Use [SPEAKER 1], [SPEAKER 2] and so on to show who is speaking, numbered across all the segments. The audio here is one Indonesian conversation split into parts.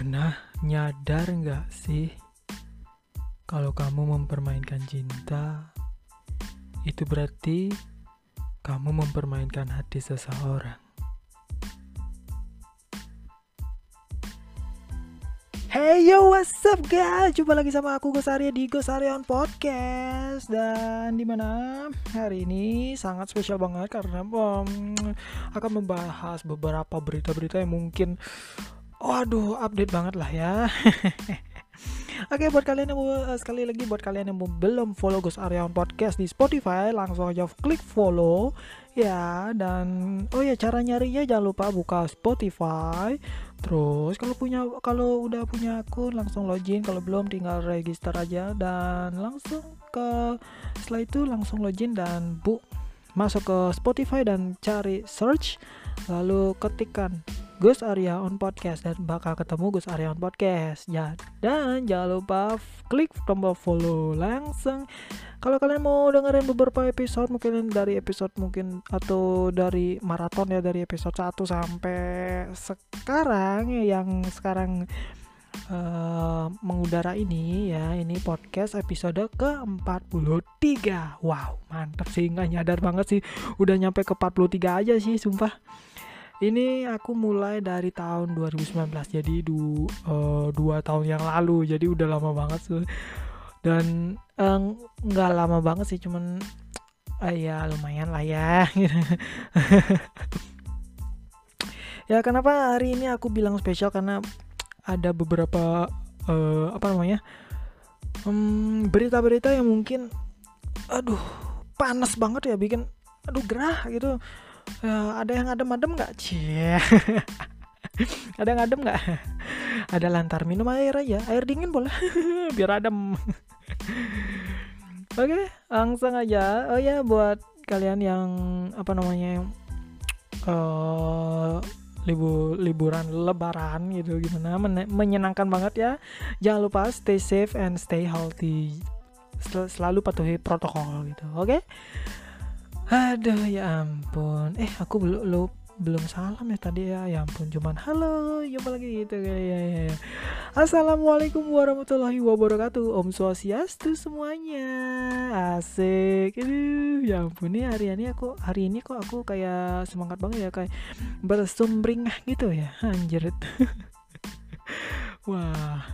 [SPEAKER 1] Pernah nyadar nggak sih kalau kamu mempermainkan cinta itu berarti kamu mempermainkan hati seseorang. Hey yo, what's up guys? Jumpa lagi sama aku Gus Arya di Gus Arya on Podcast dan di mana hari ini sangat spesial banget karena um, akan membahas beberapa berita-berita yang mungkin Waduh, update banget lah ya. Oke, buat kalian yang mau, uh, sekali lagi buat kalian yang belum follow Gus Aryawan Podcast di Spotify, langsung aja klik follow ya. Dan oh ya cara nyarinya jangan lupa buka Spotify. Terus kalau punya kalau udah punya akun langsung login, kalau belum tinggal register aja dan langsung ke setelah itu langsung login dan bu masuk ke Spotify dan cari search lalu ketikkan Gus Arya on podcast dan bakal ketemu Gus Arya on podcast. Ya dan jangan lupa klik tombol follow langsung. Kalau kalian mau dengerin beberapa episode mungkin dari episode mungkin atau dari maraton ya dari episode 1 sampai sekarang yang sekarang uh, mengudara ini ya ini podcast episode ke-43 wow mantap sih nggak nyadar banget sih. Udah nyampe ke 43 aja sih sumpah ini aku mulai dari tahun 2019 jadi du, uh, dua tahun yang lalu jadi udah lama banget tuh dan eh, nggak uh, lama banget sih cuman uh, ya lumayan lah ya ya kenapa hari ini aku bilang spesial? Karena ada beberapa uh, apa namanya berita-berita um, yang mungkin aduh panas banget ya bikin aduh gerah gitu uh, ada yang adem-adem nggak? Cie. Ada yang adem nggak? Ada lantar minum air aja. Air dingin boleh. Biar adem. Oke okay, langsung aja. Oh ya buat kalian yang apa namanya uh, libur liburan lebaran gitu gimana Men menyenangkan banget ya. Jangan lupa stay safe and stay healthy. Sel selalu patuhi protokol gitu. Oke? okay? Aduh ya ampun. Eh aku belum lo belum salam ya tadi ya. Ya ampun cuman halo jumpa lagi gitu ya, ya, ya. Assalamualaikum warahmatullahi wabarakatuh. Om Swastiastu semuanya. Asik. Aduh ya ampun nih hari ini aku hari ini kok aku kayak semangat banget ya kayak bersumbring gitu ya. Anjir. Wah.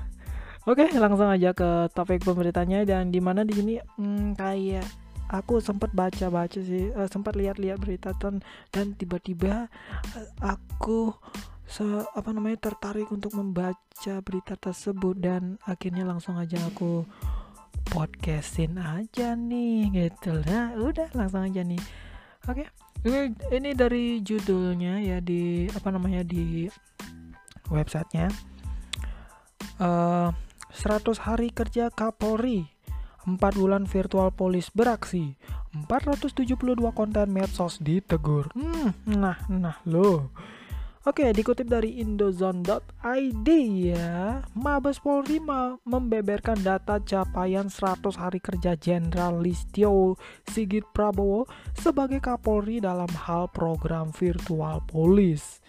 [SPEAKER 1] Oke, langsung aja ke topik pemberitanya dan di mana di sini hmm, kayak aku sempat baca-baca sih uh, sempat lihat-lihat berita dan dan tiba-tiba uh, aku se apa namanya tertarik untuk membaca berita tersebut dan akhirnya langsung aja aku podcastin aja nih gitu. Nah udah langsung aja nih. Oke okay. ini ini dari judulnya ya di apa namanya di websitenya. Uh, 100 hari kerja Kapolri 4 bulan virtual polis beraksi. 472 konten medsos ditegur. Hmm, nah nah lo Oke, dikutip dari indozone.id ya, Mabes Polri membeberkan data capaian 100 hari kerja Jenderal Listio Sigit Prabowo sebagai Kapolri dalam hal program virtual polis.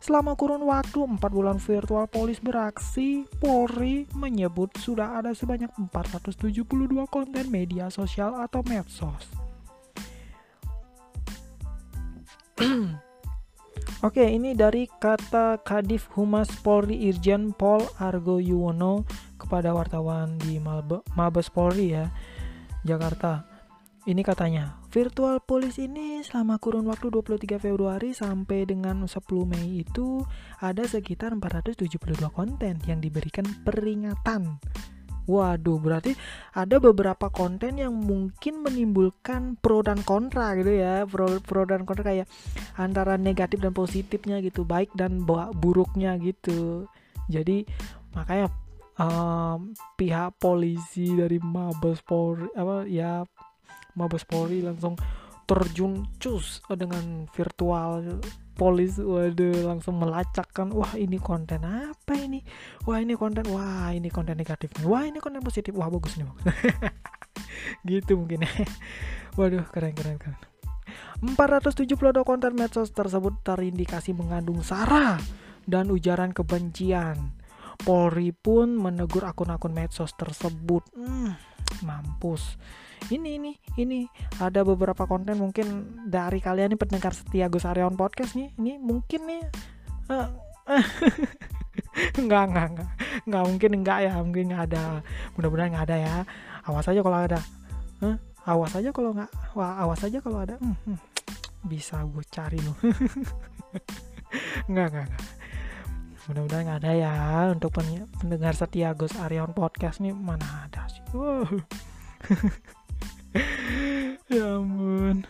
[SPEAKER 1] Selama kurun waktu 4 bulan virtual polis beraksi, Polri menyebut sudah ada sebanyak 472 konten media sosial atau medsos. Oke, ini dari kata Kadif Humas Polri Irjen Pol Argo Yuwono kepada wartawan di Mabes Polri ya, Jakarta. Ini katanya, virtual police ini selama kurun waktu 23 Februari sampai dengan 10 Mei itu ada sekitar 472 konten yang diberikan peringatan. Waduh, berarti ada beberapa konten yang mungkin menimbulkan pro dan kontra gitu ya. Pro, pro dan kontra kayak antara negatif dan positifnya gitu, baik dan buruknya gitu. Jadi makanya um, pihak polisi dari Mabes Polri apa ya Mabes Polri langsung terjun cus dengan virtual polis. Waduh langsung melacak kan. Wah ini konten apa ini? Wah ini konten wah ini konten negatif nih. Wah ini konten positif. Wah bagus nih gitu mungkin. Ya waduh keren keren keren. 472 konten medsos tersebut terindikasi mengandung sara dan ujaran kebencian. Polri pun menegur akun-akun medsos tersebut. Hmm, mampus. Ini ini ini. Ada beberapa konten mungkin dari kalian nih pendengar setia Gus Aryawan podcast nih. Ini mungkin nih uh, enggak enggak enggak. Enggak mungkin enggak ya mungkin enggak ada. Mudah-mudahan enggak ada ya. Awas aja kalau ada. Huh? awas aja kalau enggak. Wah awas aja kalau ada. Hmm, hmm. bisa gue cari loh. Enggak enggak enggak mudah-mudahan nggak ada ya. Untuk pendengar setia Gus Aryawan podcast nih mana ada sih? Wow. ya ampun.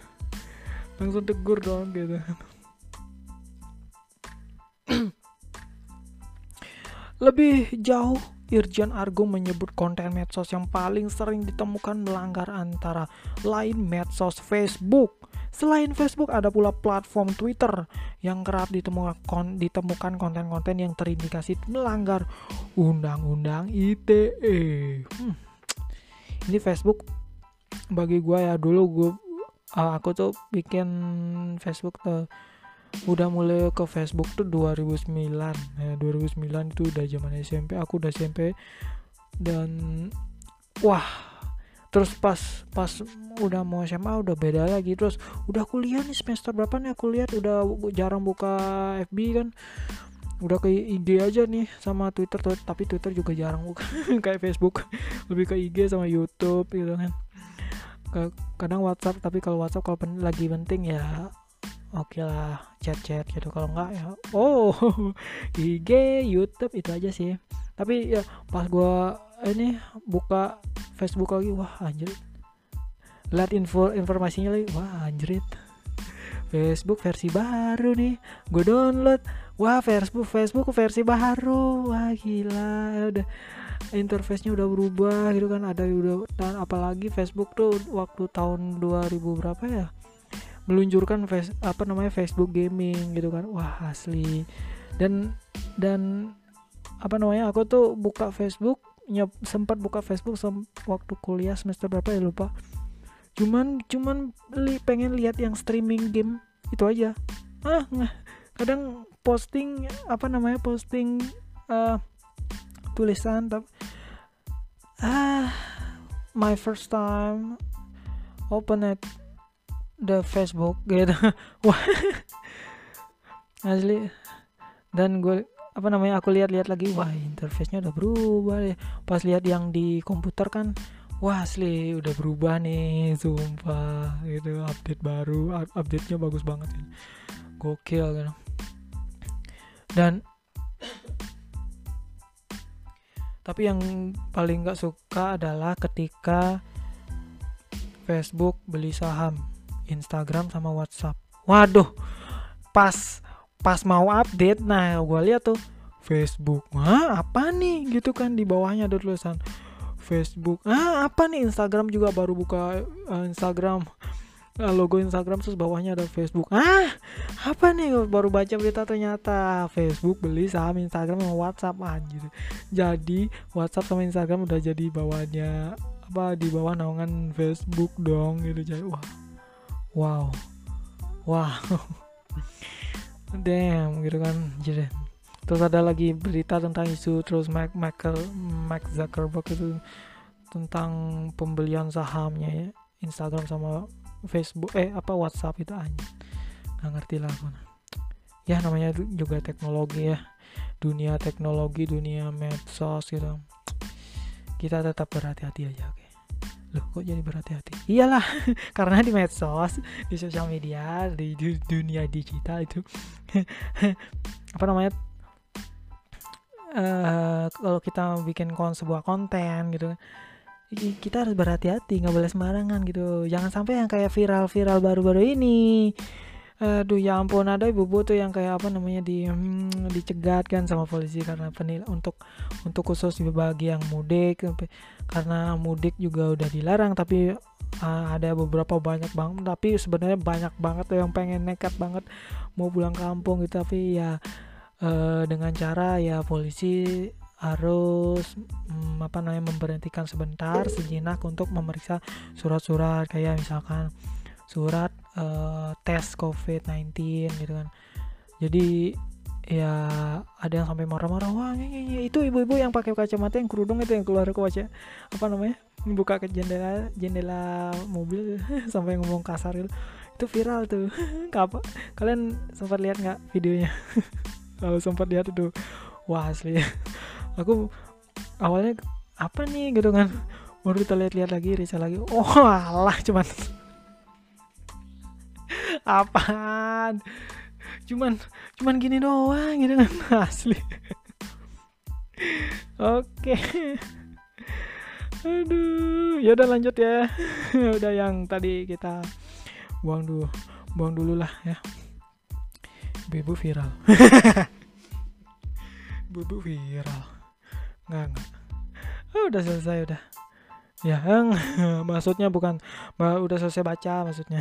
[SPEAKER 1] Langsung tegur dong gitu. Lebih jauh, Irjen Argo menyebut konten medsos yang paling sering ditemukan melanggar antara lain medsos Facebook. Selain Facebook, ada pula platform Twitter yang kerap ditemukan konten-konten yang terindikasi melanggar undang-undang ITE. Hmm. Ini Facebook bagi gue ya dulu gue uh, aku tuh bikin Facebook tuh udah mulai ke Facebook tuh 2009 ya 2009 itu udah zaman SMP aku udah SMP dan wah terus pas pas udah mau SMA udah beda lagi. Terus udah kuliah nih semester berapa nih aku lihat? Udah jarang buka FB kan? Udah ke IG aja nih sama Twitter. Tuh tapi Twitter juga jarang buka. Kayak Facebook. Lebih ke IG sama YouTube gitu kan. Kadang WhatsApp tapi kalau WhatsApp kalau lagi penting ya oke okay lah chat-chat gitu. Kalau enggak ya oh IG YouTube itu aja sih. Tapi ya pas gua ini buka Facebook lagi wah anjir lihat info informasinya lagi wah anjrit. Facebook versi baru nih gue download. Wah Facebook Facebook versi baru. Wah gila udah interface-nya udah berubah gitu kan. Ada udah dan apalagi Facebook tuh waktu tahun 2000 berapa ya meluncurkan face, apa namanya Facebook gaming gitu kan. Wah asli. Dan dan apa namanya aku tuh buka Facebook nyep, sempat buka Facebook sem waktu kuliah semester berapa ya lupa. Cuman cuman li, pengen lihat yang streaming game itu aja. Ah kadang posting apa namanya posting uh, tulisan tapi ah my first time open it the Facebook gitu. Wah. Asli. Dan gue apa namanya aku lihat-lihat lagi wah interface-nya udah berubah ya pas lihat yang di komputer kan wah asli udah berubah nih sumpah gitu. Update baru update-nya bagus banget ya. gokil gitu. Dan tapi yang paling gak suka adalah ketika Facebook beli saham Instagram sama WhatsApp. Waduh, pas pas mau update, nah gue lihat tuh Facebook. Wah, apa nih? Gitu kan di bawahnya ada tulisan Facebook. Ah, apa nih? Instagram juga baru buka uh, Instagram. Uh, logo Instagram terus bawahnya ada Facebook. Ah, apa nih? Baru baca berita ternyata Facebook beli saham Instagram sama WhatsApp anjir. Jadi WhatsApp sama Instagram udah jadi bawahnya apa di bawah naungan Facebook dong gitu jadi wah wow. Wow. Damn gitu kan. Jadi terus ada lagi berita tentang isu terus Mark Michael Mark Zuckerberg itu tentang pembelian sahamnya ya. Instagram sama Facebook eh apa WhatsApp itu aja nggak ngerti lah aku ya namanya juga teknologi ya. Dunia teknologi dunia medsos gitu. Kita tetap berhati-hati aja loh kok jadi berhati-hati? Iyalah karena di medsos di sosial media di, dunia digital itu apa namanya uh, kalau kita bikin kon sebuah konten gitu kita harus berhati-hati nggak boleh sembarangan gitu. Jangan sampai yang kayak viral-viral baru-baru ini aduh ya ampun ada ibu-ibu tuh yang kayak apa namanya di hmm, dicegat kan sama polisi karena penil untuk untuk khusus bagi yang mudik karena mudik juga udah dilarang tapi uh, ada beberapa banyak banget tapi sebenarnya banyak banget tuh yang pengen nekat banget mau pulang kampung gitu tapi ya uh, dengan cara ya polisi harus um, apa namanya memberhentikan sebentar sejenak untuk memeriksa surat-surat kayak misalkan surat uh, tes COVID-19 gitu kan. Jadi ya ada yang sampai marah-marah wah nye, nye. itu ibu-ibu yang pakai kacamata yang kerudung itu yang keluar ke wajah apa namanya buka ke jendela jendela mobil sampai ngomong kasar gitu. Itu viral tuh. Apa kalian sempat lihat nggak videonya? Kalau sempat lihat itu wah asli. Aku awalnya apa nih? Gitu kan. Baru kita lihat-lihat lagi Risa lagi. Oh alah cuman apaan? Cuman cuman gini doang gitu kan asli. Oke. Aduh ya udah lanjut ya. Udah yang tadi kita buang dulu buang dulu lah ya. Ibu viral. Ibu viral. Nggak nggak. Oh, udah selesai udah. Ya yang maksudnya bukan udah selesai baca maksudnya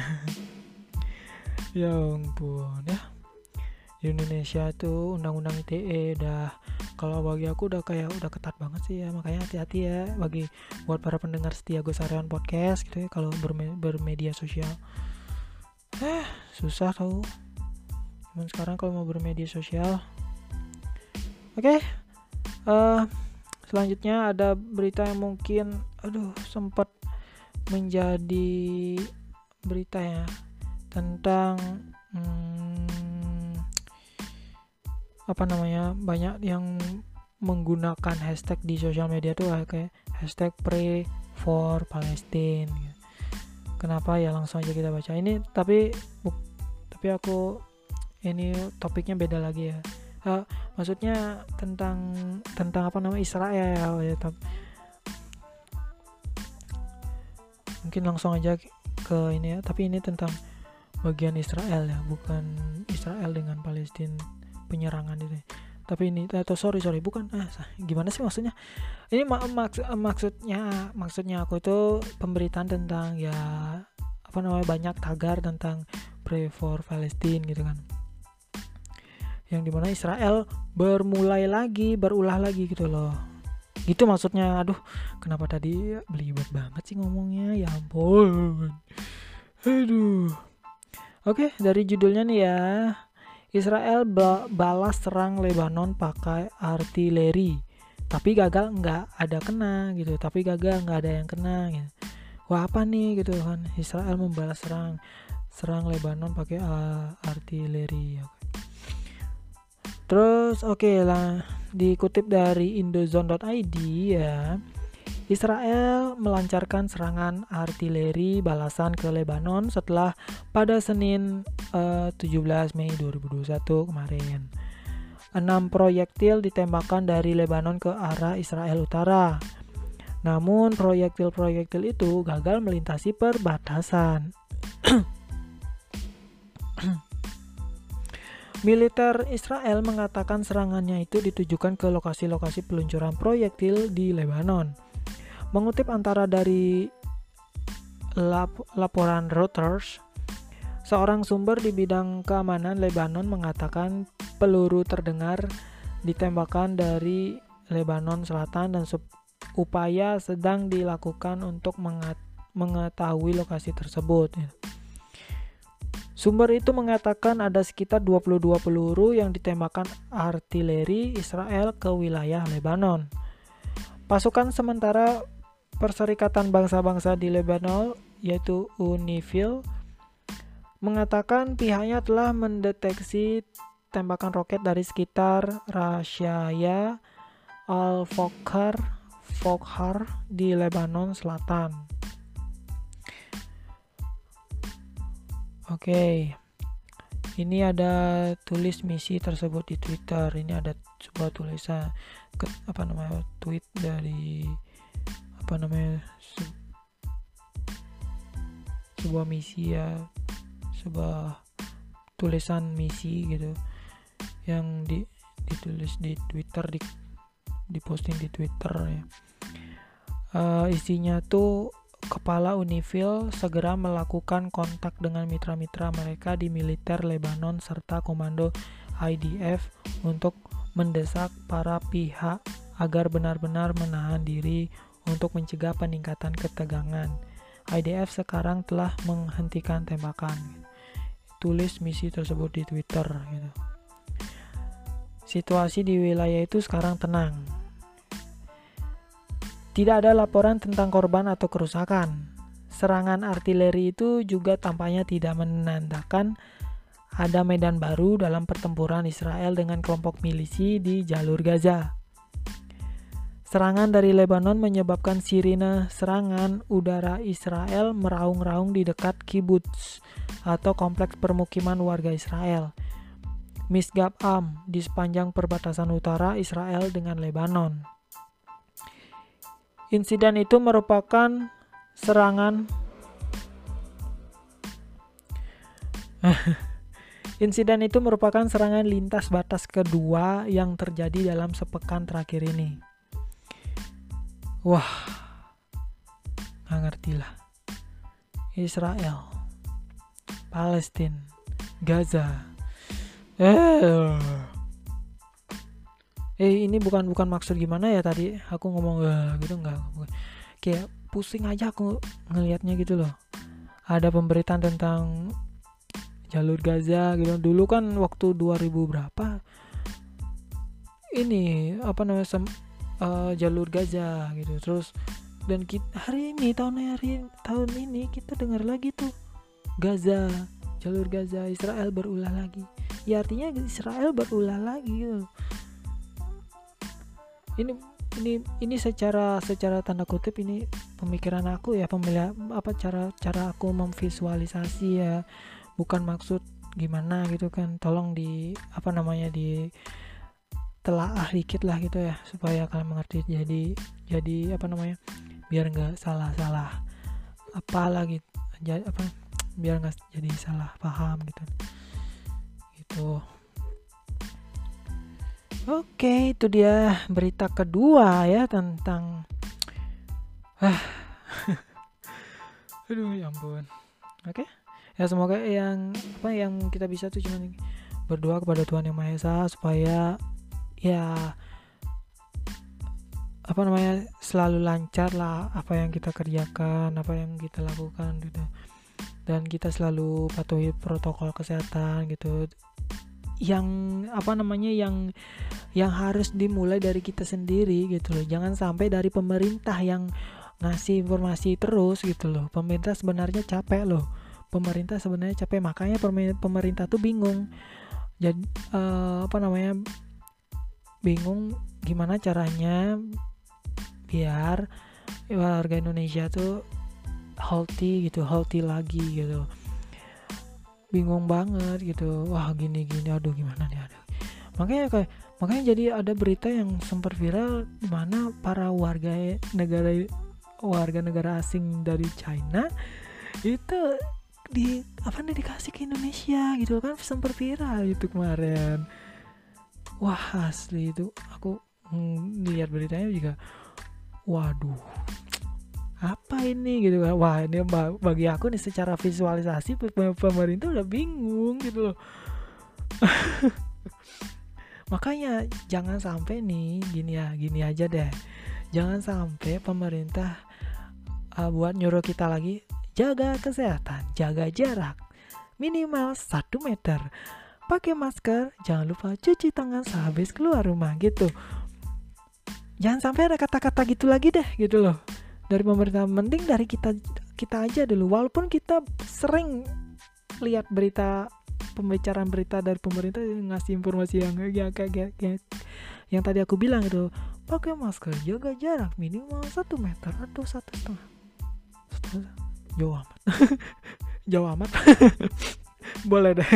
[SPEAKER 1] ya ampun ya. Di Indonesia tuh undang-undang ITE udah kalau bagi aku udah kayak udah ketat banget sih ya makanya hati-hati ya bagi buat para pendengar setia Gosarian podcast gitu ya kalau berme bermedia sosial. Eh susah tau. Cuman sekarang kalau mau bermedia sosial. Oke okay. uh, eh, selanjutnya ada berita yang mungkin aduh sempat menjadi berita ya tentang hmm, apa namanya banyak yang menggunakan hashtag di sosial media tuh kayak hashtag pray for Palestine gitu. kenapa? Ya langsung aja kita baca. Ini tapi tapi aku ini topiknya beda lagi ya. Uh, maksudnya tentang tentang apa namanya Israel ya mungkin langsung aja ke ini ya. Tapi ini tentang bagian Israel ya bukan Israel dengan Palestina penyerangan ini tapi ini atau sorry sorry bukan ah gimana sih maksudnya? Ini mak maks maksudnya maksudnya aku itu pemberitaan tentang ya apa namanya banyak tagar tentang pray for Palestine gitu kan. Yang di mana Israel bermulai lagi berulah lagi gitu loh. Gitu maksudnya aduh kenapa tadi belibet banget sih ngomongnya? Ya ampun. Aduh oke dari judulnya nih ya. Israel balas serang Lebanon pakai artileri. Tapi gagal nggak ada kena gitu. Tapi gagal nggak ada yang kena gitu. Wah apa nih gitu kan? Israel membalas serang serang Lebanon pakai uh, artileri. Terus oke okay lah dikutip dari indozone.id ya Israel melancarkan serangan artileri balasan ke Lebanon setelah pada Senin uh, eh, 17 Mei 2021 kemarin. Enam proyektil ditembakkan dari Lebanon ke arah Israel Utara. Namun proyektil-proyektil itu gagal melintasi perbatasan. Militer Israel mengatakan serangannya itu ditujukan ke lokasi-lokasi peluncuran proyektil di Lebanon. Mengutip antara dari lap laporan Reuters, seorang sumber di bidang keamanan Lebanon mengatakan peluru terdengar ditembakkan dari Lebanon Selatan dan upaya sedang dilakukan untuk mengetahui lokasi tersebut. Sumber itu mengatakan ada sekitar 22 peluru yang ditembakkan artileri Israel ke wilayah Lebanon. Pasukan sementara Perserikatan Bangsa-Bangsa di Lebanon yaitu UNIFIL mengatakan pihaknya telah mendeteksi tembakan roket dari sekitar Rashaya Al-Fokhar Fokhar di Lebanon Selatan. Oke. Okay. Ini ada tulis misi tersebut di Twitter. Ini ada sebuah tulisan apa namanya tweet dari apa namanya se sebuah misi ya sebuah tulisan misi gitu yang di ditulis di Twitter di diposting di Twitter ya. Uh, isinya tuh kepala Unifil segera melakukan kontak dengan mitra-mitra mereka di militer Lebanon serta komando IDF untuk mendesak para pihak agar benar-benar menahan diri untuk mencegah peningkatan ketegangan. IDF sekarang telah menghentikan tembakan. Tulis misi tersebut di Twitter gitu. situasi di wilayah itu sekarang tenang. Tidak ada laporan tentang korban atau kerusakan. Serangan artileri itu juga tampaknya tidak menandakan ada medan baru dalam pertempuran Israel dengan kelompok milisi di jalur Gaza. Serangan dari Lebanon menyebabkan sirine serangan udara Israel meraung-raung di dekat kibbutz atau kompleks permukiman warga Israel. Misgab Am di sepanjang perbatasan utara Israel dengan Lebanon. Insiden itu merupakan serangan Insiden itu merupakan serangan lintas batas kedua yang terjadi dalam sepekan terakhir ini. Wah, nggak ngerti lah. Israel, Palestina, Gaza, eh. Eh ini bukan bukan maksud gimana ya tadi? Aku ngomong eh, gitu enggak kayak pusing aja aku ngelihatnya gitu loh. Ada pemberitaan tentang jalur Gaza gitu. Dulu kan waktu 2000 berapa? Ini apa namanya uh, jalur Gaza gitu. Terus dan kita, hari ini tahun hari tahun ini kita dengar lagi tuh Gaza jalur Gaza Israel berulah lagi. Ya artinya Israel berulah lagi gitu. ini ini ini secara secara tanda kutip ini pemikiran aku ya pemilihan apa cara cara aku memvisualisasi ya. Bukan maksud gimana gitu kan tolong di apa namanya di telah dikit lah gitu ya supaya kalian mengerti jadi jadi apa namanya biar nggak salah salah apa lagi jadi apa biar nggak jadi salah paham gitu gitu Oke, itu dia berita kedua ya tentang ah. Aduh, ya ampun. Oke. Ya semoga yang apa yang kita bisa tuh cuman berdoa kepada Tuhan Yang Maha Esa supaya ya apa namanya selalu lancar lah apa yang kita kerjakan, apa yang kita lakukan gitu. Dan kita selalu patuhi protokol kesehatan gitu. Yang apa namanya yang yang harus dimulai dari kita sendiri gitu loh. Jangan sampai dari pemerintah yang ngasih informasi terus gitu loh. Pemerintah sebenarnya capek loh. Pemerintah sebenarnya capek makanya pemerintah tuh bingung. Jadi uh, apa namanya bingung gimana caranya biar warga Indonesia tuh healthy gitu healthy lagi gitu. Bingung banget gitu. Wah gini gini aduh gimana nih aduh. Makanya kayak makanya jadi ada berita yang sempat viral di mana para warga negara warga negara asing dari China itu di apa nih dikasih ke Indonesia gitu kan sempat viral itu kemarin wah asli itu. Aku lihat beritanya juga waduh apa ini? Gitu kan. Wah ini bagi aku nih secara visualisasi pemerintah udah bingung gitu loh. Makanya jangan sampai nih gini ya gini aja deh. Jangan sampai pemerintah uh, buat nyuruh kita lagi jaga kesehatan jaga jarak minimal satu meter pakai masker jangan lupa cuci tangan sehabis keluar rumah gitu. Jangan sampai ada kata-kata gitu lagi deh gitu loh. Dari pemerintah mending dari kita kita aja dulu. Walaupun kita sering lihat berita pembicaraan berita dari pemerintah ngasih informasi yang ya, kayak, kayak, yang tadi aku bilang itu pakai masker jaga jarak minimal satu meter atau satu setengah. Jauh amat. Jauh amat. Boleh deh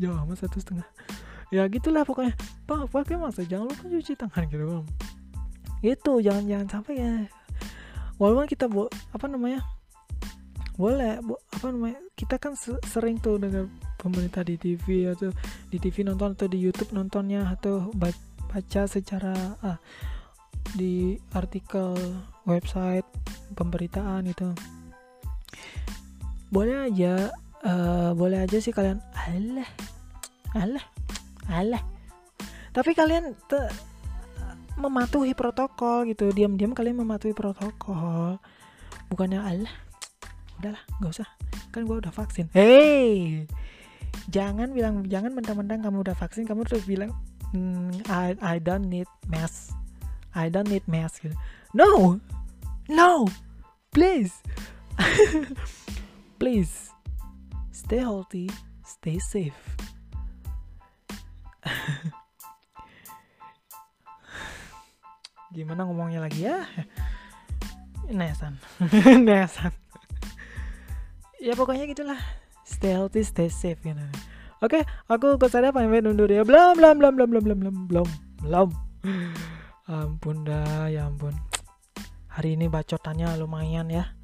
[SPEAKER 1] jauh amat satu setengah. Ya gitulah pokoknya. Pak pakai masker jangan lupa cuci tangan gitu bang. Itu jangan jangan sampai ya. Walaupun kita bo apa namanya boleh bo apa namanya kita kan sering tuh dengan pemerintah di TV atau di TV nonton atau di YouTube nontonnya atau baca secara ah, di artikel website pemberitaan itu. Boleh aja uh, boleh aja sih kalian alah alah alah. Tapi kalian mematuhi protokol gitu diam-diam kalian mematuhi protokol. Bukannya Allah udahlah nggak usah kan gue udah vaksin. Hey jangan bilang jangan mentang-mentang kamu udah vaksin kamu terus bilang mm, I I don't need mask I don't need mask. Gitu. no no please please stay healthy, stay safe. Gimana ngomongnya lagi ya? Nesan, nesan. ya pokoknya gitulah. Stay healthy, stay safe gitu. Oke, okay, aku ke sana pamit undur ya. Belum, belum, belum, belum, belum, belum, belum, belum. Ampun dah, ya ampun. Hari ini bacotannya lumayan ya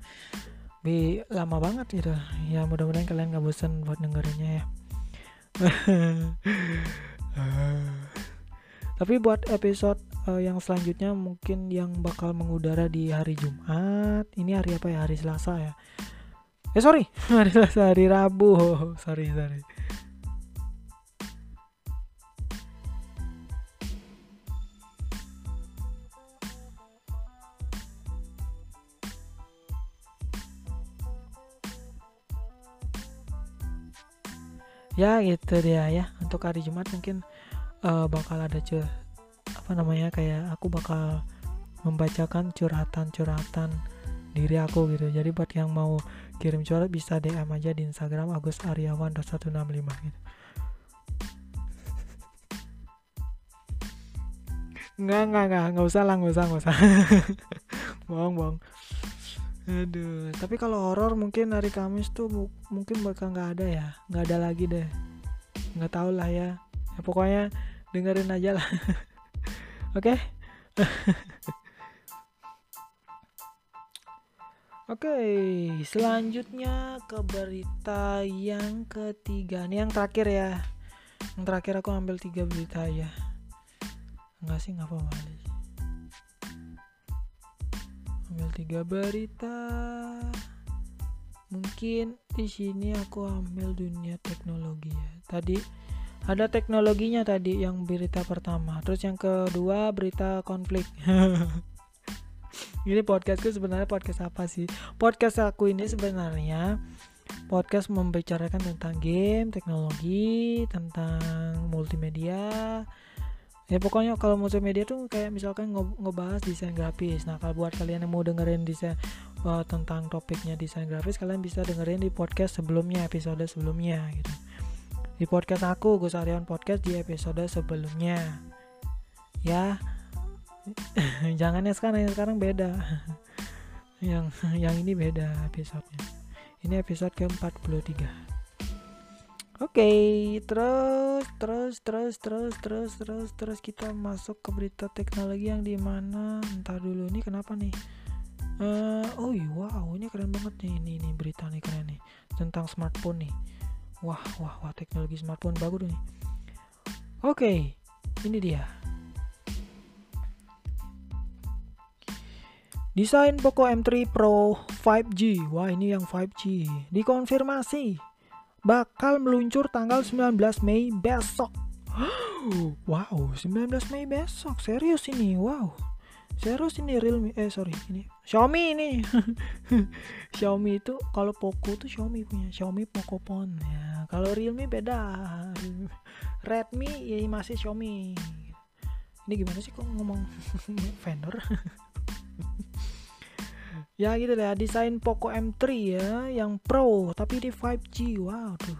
[SPEAKER 1] bi lama banget gitu. Ya mudah-mudahan kalian gak bosan buat dengerinnya ya. Tapi buat episode uh, yang selanjutnya mungkin yang bakal mengudara di hari Jumat. Ini hari apa ya? Hari Selasa ya? Eh sorry. Hari Selasa hari Rabu. Sorry sorry ya gitu dia ya untuk hari Jumat mungkin uh, bakal ada cuy apa namanya kayak aku bakal membacakan curhatan-curhatan diri aku gitu jadi buat yang mau kirim curhat bisa DM aja di Instagram Agus Aryawan 165 gitu Enggak, enggak, enggak, enggak usah lah, enggak usah, enggak usah. bohong, bohong. Aduh, tapi kalau horor mungkin hari Kamis tuh mungkin bakal nggak ada ya, nggak ada lagi deh. Nggak tahu lah ya. Ya pokoknya dengerin aja lah. Oke. Oke, selanjutnya ke berita yang ketiga. Ini yang terakhir ya. Yang terakhir aku ambil tiga berita ya. Enggak sih, nggak apa-apa. Ambil tiga berita. Mungkin di sini aku ambil dunia teknologi ya. Tadi ada teknologinya tadi yang berita pertama terus yang kedua berita konflik ini podcastku sebenarnya podcast apa sih podcast aku ini sebenarnya podcast membicarakan tentang game teknologi tentang multimedia ya pokoknya kalau multimedia tuh kayak misalkan ngebahas desain grafis. Nah kalau buat kalian yang mau dengerin desain uh, tentang topiknya desain grafis kalian bisa dengerin di podcast sebelumnya episode sebelumnya gitu. Di podcast aku Gus Aryan Podcast di episode sebelumnya. Ya. Jangan ya sekarang yang sekarang beda. Yang yang ini beda episodenya. Ini episode ke 43 Oke, terus terus terus terus terus terus terus kita masuk ke berita teknologi yang di mana entar dulu ini kenapa nih? Uh, oh iya, wow, ini keren banget nih. Ini ini berita nih keren nih. Tentang smartphone nih. Wah wah wah teknologi smartphone bagus nih. Oke ini dia. Desain Poco M3 Pro 5G. Wah, ini yang 5G. Dikonfirmasi bakal meluncur tanggal 19 Mei besok. Wow, 19 Mei besok. Serius ini. Wow. Serius ini Realme eh sorry ini Xiaomi ini Xiaomi itu kalau Poco tuh Xiaomi punya Xiaomi Poco Phone ya kalau Realme beda Redmi ya masih Xiaomi ini gimana sih kok ngomong vendor ya gitu ya desain Poco M3 ya yang Pro tapi di 5G wow tuh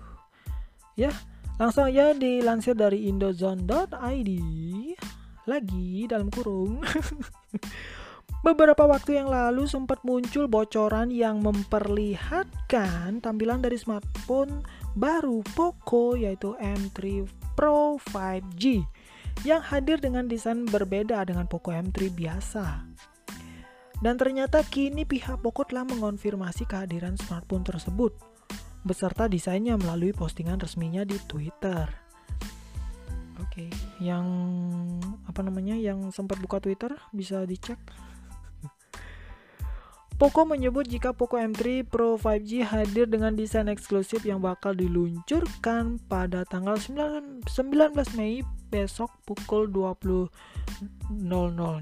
[SPEAKER 1] ya langsung aja dilansir dari indozone.id lagi dalam kurung. Beberapa waktu yang lalu sempat muncul bocoran yang memperlihatkan tampilan dari smartphone baru Poco yaitu M3 Pro 5G yang hadir dengan desain berbeda dengan Poco M3 biasa. Dan ternyata kini pihak Poco telah mengonfirmasi kehadiran smartphone tersebut beserta desainnya melalui postingan resminya di Twitter. Oke, okay. yang apa namanya yang sempat buka Twitter bisa dicek. Poco menyebut jika Poco M3 Pro 5G hadir dengan desain eksklusif yang bakal diluncurkan pada tanggal 9, 19 Mei besok pukul 20.00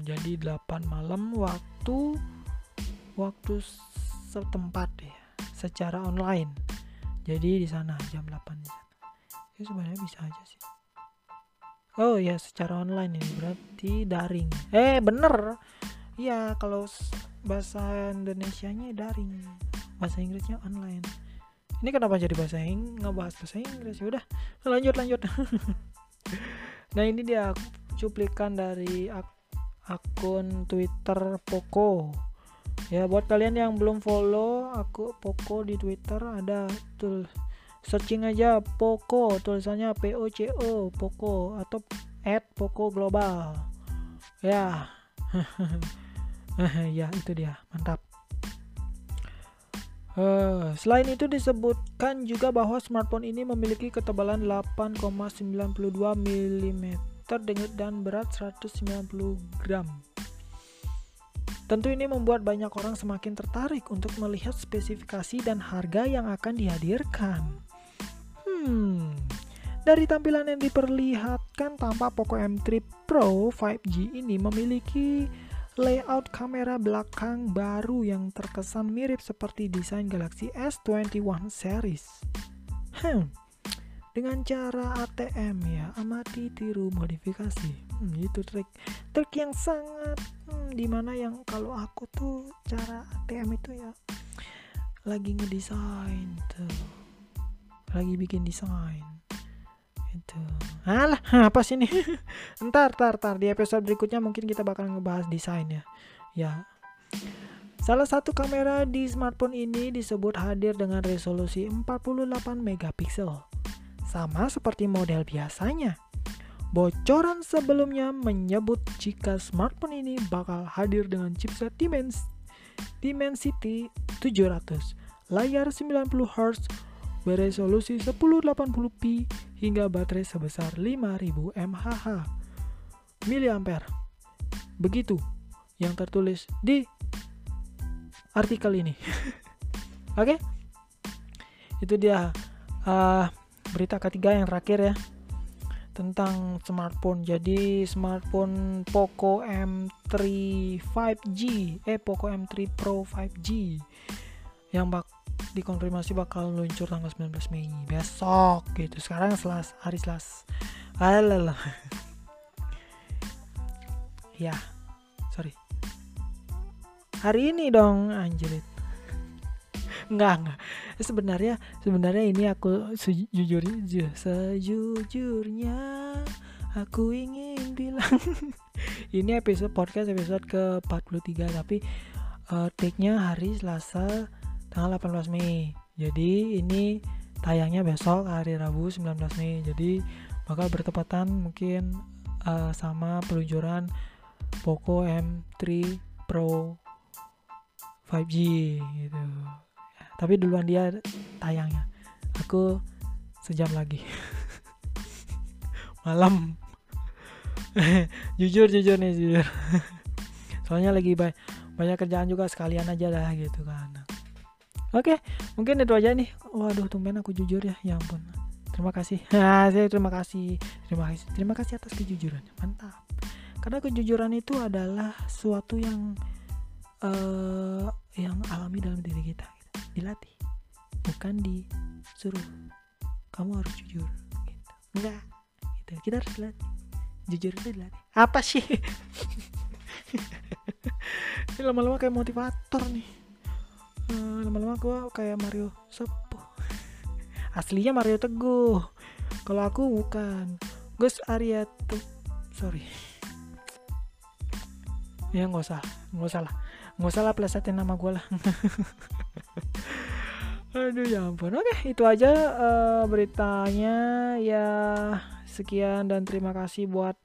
[SPEAKER 1] jadi 8 malam waktu waktu setempat ya secara online. Jadi di sana jam 8 di sana. Ya sebenarnya bisa aja sih. Oh ya secara online ini berarti daring. Eh bener. Ya kalau bahasa Indonesia nya daring. Bahasa Inggrisnya online. Ini kenapa jadi bahasa Inggris nggak bahas bahasa Inggris? Ya udah lanjut lanjut. Nah ini dia cuplikan dari ak akun Twitter Poco. Ya buat kalian yang belum follow aku Poco di Twitter ada tuh searching aja Poco tulisannya P O C O Poco atau at Poco Global. Ya. Ya itu dia. Mantap. Uh, selain itu disebutkan juga bahwa smartphone ini memiliki ketebalan 8,92 mm dan berat 190 gram. Tentu ini membuat banyak orang semakin tertarik untuk melihat spesifikasi dan harga yang akan dihadirkan. Hmm, dari tampilan yang diperlihatkan tampak Poco M3 Pro 5G ini memiliki layout kamera belakang baru yang terkesan mirip seperti desain Galaxy S21 series. Hmm, dengan cara ATM ya, amati tiru modifikasi. Hmm, itu trik trik yang sangat hmm, di mana yang kalau aku tuh cara ATM itu ya lagi ngedesain tuh. Lagi bikin desain. Itu. Alah apa sih ini? Ntar ntar ntar. Di episode berikutnya mungkin kita bakal ngebahas desain ya. Ya. Salah satu kamera di smartphone ini disebut hadir dengan resolusi 48 megapiksel. Sama seperti model biasanya. Bocoran sebelumnya menyebut jika smartphone ini bakal hadir dengan chipset Dimens Dimensity 700, layar 90Hz, beresolusi 1080p hingga baterai sebesar 5000 mAh miliampere. Begitu yang tertulis di artikel ini. Oke? Okay? Itu dia uh, berita ketiga yang terakhir ya tentang smartphone. Jadi smartphone Poco M3 5G, eh Poco M3 Pro 5G yang bak dikonfirmasi bakal luncur tanggal 19 Mei besok gitu sekarang selas hari selas Alah. ya sorry hari ini dong anjrit enggak enggak sebenarnya sebenarnya ini aku sejujur sejujurnya aku ingin bilang ini episode podcast episode ke 43 tapi uh, take-nya hari Selasa tanggal 18 Mei. Jadi ini tayangnya besok hari Rabu 19 Mei. Jadi bakal bertepatan mungkin uh, sama peluncuran Poco M3 Pro 5G gitu tapi duluan dia tayangnya aku sejam lagi malam jujur jujur nih jujur soalnya lagi ba banyak kerjaan juga sekalian aja lah gitu kan Oke, mungkin itu aja nih. Waduh, tumben aku jujur ya. Ya ampun. Terima kasih. Nah, saya terima kasih. Terima kasih. Terima kasih atas kejujurannya. Mantap. Karena kejujuran itu adalah suatu yang uh, bukan disuruh. Kamu harus jujur. Gitu. Enggak. Gitu. Kita harus dilatih. Jujur itu. Apa sih? Ini lama-lama kayak motivator nih lama lama-lama gue kayak Mario Sepuh aslinya Mario Teguh kalau aku bukan Gus Arya tuh sorry ya nggak usah nggak usah lah nggak usah lah plesetin nama gue lah aduh ya ampun oke itu aja uh, beritanya ya sekian dan terima kasih buat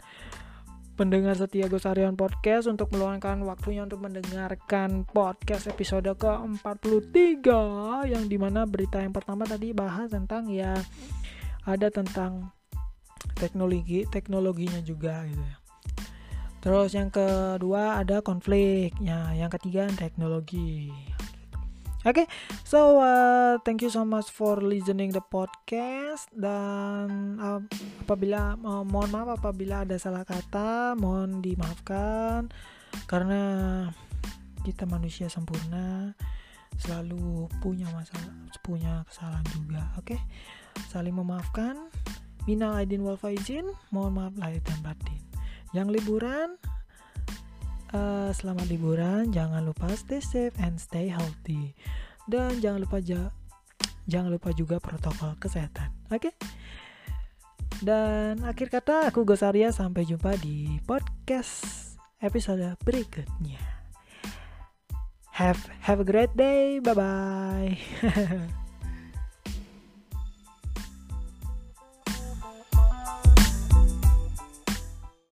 [SPEAKER 1] pendengar setia Gosarion Podcast untuk meluangkan waktunya untuk mendengarkan podcast episode ke-43 yang di mana berita yang pertama tadi bahas tentang ya ada tentang teknologi teknologinya juga gitu ya. Terus yang kedua ada konfliknya, yang ketiga teknologi. Oke, okay, so uh, thank you so much for listening the podcast dan uh, apabila uh, mohon maaf apabila ada salah kata, mohon dimaafkan karena kita manusia sempurna selalu punya masalah, punya kesalahan juga. Oke, okay? saling memaafkan Minal aidin wal faizin, mohon maaf lahir dan batin. Yang liburan, uh, selamat liburan, jangan lupa stay safe and stay healthy. Dan jangan lupa ja jangan lupa juga protokol kesehatan. Oke? Okay? Dan akhir kata aku Gosaria sampai jumpa di podcast episode berikutnya. Have have a great day. Bye bye.